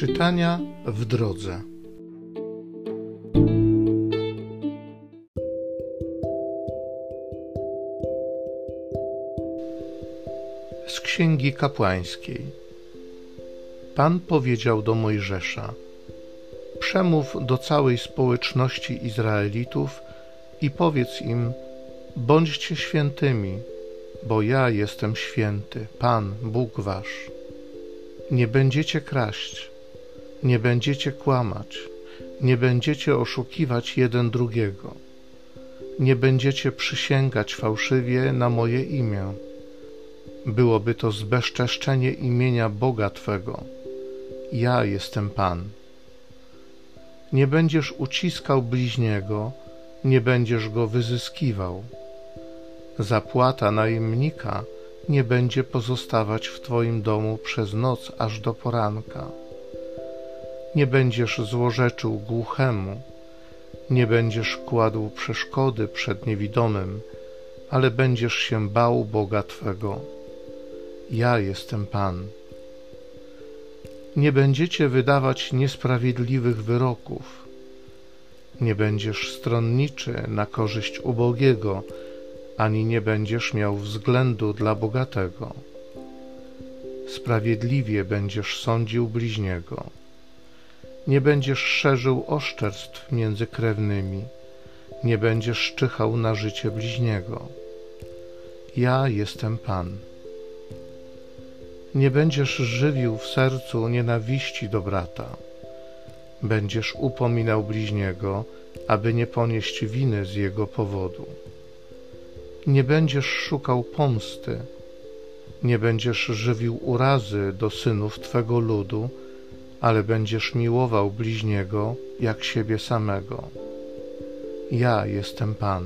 Czytania w drodze. Z Księgi Kapłańskiej. Pan powiedział do Mojżesza: Przemów do całej społeczności Izraelitów i powiedz im: Bądźcie świętymi, bo ja jestem święty, Pan, Bóg wasz. Nie będziecie kraść, nie będziecie kłamać, nie będziecie oszukiwać jeden drugiego, nie będziecie przysięgać fałszywie na moje imię. Byłoby to zbezczeszczenie imienia Boga Twego. Ja jestem Pan. Nie będziesz uciskał bliźniego, nie będziesz go wyzyskiwał. Zapłata najemnika nie będzie pozostawać w Twoim domu przez noc aż do poranka. Nie będziesz złorzeczył głuchemu, nie będziesz kładł przeszkody przed niewidomym, ale będziesz się bał Boga Twego. Ja jestem Pan. Nie będziecie wydawać niesprawiedliwych wyroków. Nie będziesz stronniczy na korzyść ubogiego, ani nie będziesz miał względu dla bogatego. Sprawiedliwie będziesz sądził bliźniego. Nie będziesz szerzył oszczerstw między krewnymi, nie będziesz szczychał na życie bliźniego. Ja jestem Pan. Nie będziesz żywił w sercu nienawiści do brata. Będziesz upominał bliźniego, aby nie ponieść winy z jego powodu. Nie będziesz szukał pomsty, nie będziesz żywił urazy do synów Twego ludu, ale będziesz miłował bliźniego jak siebie samego. Ja jestem Pan.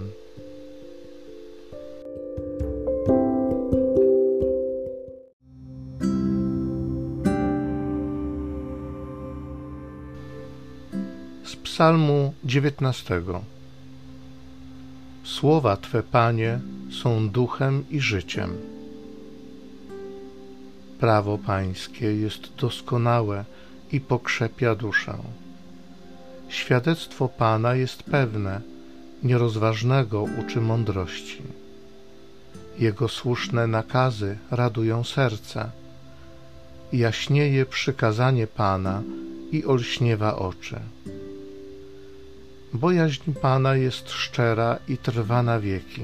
Z Psalmu dziewiętnastego. Słowa Twe, Panie, są duchem i życiem. Prawo Pańskie jest doskonałe i pokrzepia duszę. Świadectwo Pana jest pewne, nierozważnego uczy mądrości. Jego słuszne nakazy radują serce. Jaśnieje przykazanie Pana i olśniewa oczy. Bojaźń Pana jest szczera i trwa na wieki.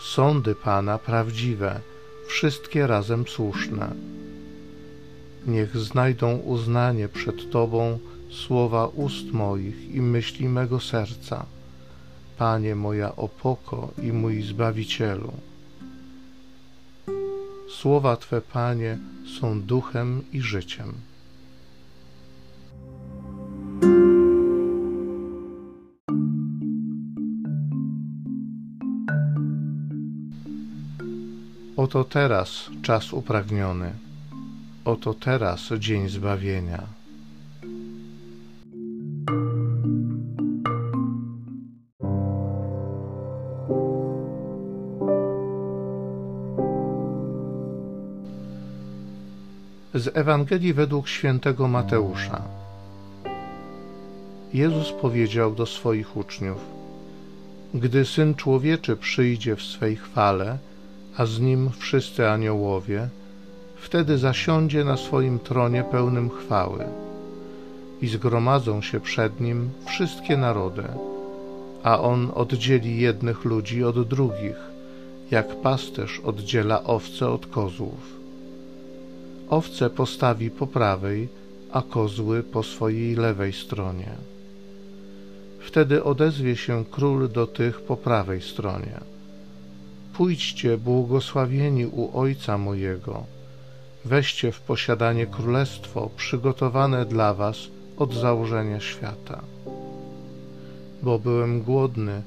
Sądy Pana prawdziwe, wszystkie razem słuszne. Niech znajdą uznanie przed Tobą słowa ust moich i myśli mego serca. Panie moja opoko i mój Zbawicielu. Słowa Twe, Panie, są duchem i życiem. Oto teraz czas upragniony, oto teraz dzień zbawienia. Z Ewangelii według świętego Mateusza. Jezus powiedział do swoich uczniów: Gdy syn człowieczy przyjdzie w swej chwale, a z nim wszyscy aniołowie, wtedy zasiądzie na swoim tronie pełnym chwały i zgromadzą się przed nim wszystkie narody, a on oddzieli jednych ludzi od drugich, jak pasterz oddziela owce od kozłów. Owce postawi po prawej, a kozły po swojej lewej stronie. Wtedy odezwie się król do tych po prawej stronie Pójdźcie, błogosławieni u Ojca mojego, weźcie w posiadanie królestwo przygotowane dla was od założenia świata. Bo byłem głodny,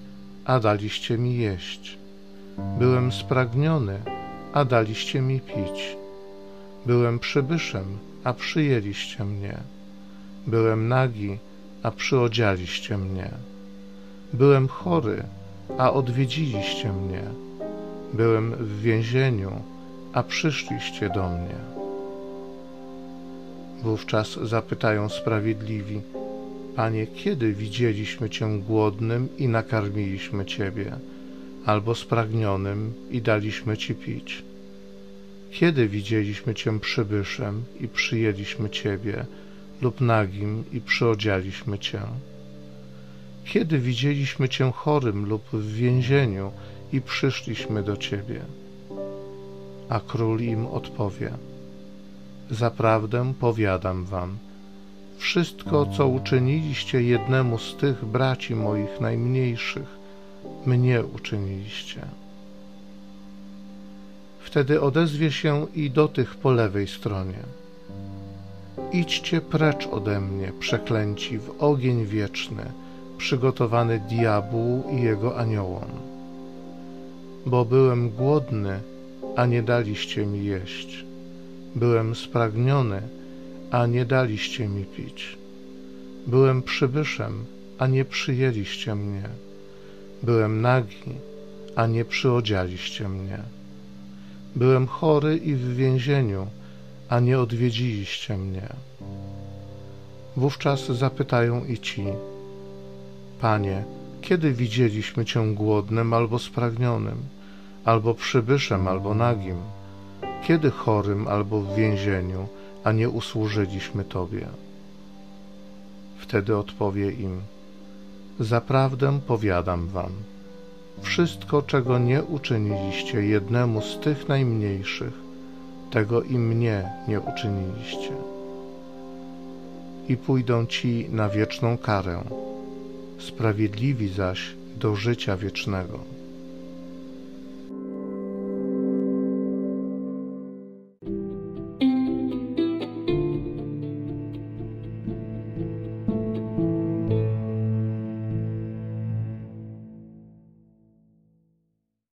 a daliście mi jeść. Byłem spragniony, a daliście mi pić. Byłem przybyszem, a przyjęliście mnie. Byłem nagi, a przyodzialiście mnie. Byłem chory, a odwiedziliście mnie Byłem w więzieniu, a przyszliście do mnie. Wówczas zapytają sprawiedliwi: Panie, kiedy widzieliśmy Cię głodnym i nakarmiliśmy Ciebie, albo spragnionym i daliśmy Ci pić? Kiedy widzieliśmy Cię przybyszem i przyjęliśmy Ciebie, lub nagim i przyodzialiśmy Cię? Kiedy widzieliśmy Cię chorym lub w więzieniu i przyszliśmy do Ciebie? A król im odpowie: Zaprawdę powiadam Wam, wszystko, co uczyniliście jednemu z tych braci moich najmniejszych, mnie uczyniliście. Wtedy odezwie się i do tych po lewej stronie. Idźcie precz ode mnie, przeklęci, w ogień wieczny, przygotowany diabłu i jego aniołom. Bo byłem głodny, a nie daliście mi jeść. Byłem spragniony, a nie daliście mi pić. Byłem przybyszem, a nie przyjęliście mnie. Byłem nagi, a nie przyodzialiście mnie. Byłem chory i w więzieniu, a nie odwiedziliście mnie. Wówczas zapytają i ci, Panie, kiedy widzieliśmy Cię głodnym albo spragnionym, albo przybyszem, albo nagim, kiedy chorym albo w więzieniu, a nie usłużyliśmy Tobie? Wtedy odpowie im, Zaprawdę powiadam Wam, wszystko, czego nie uczyniliście jednemu z tych najmniejszych, tego i mnie nie uczyniliście. I pójdą ci na wieczną karę, sprawiedliwi zaś do życia wiecznego.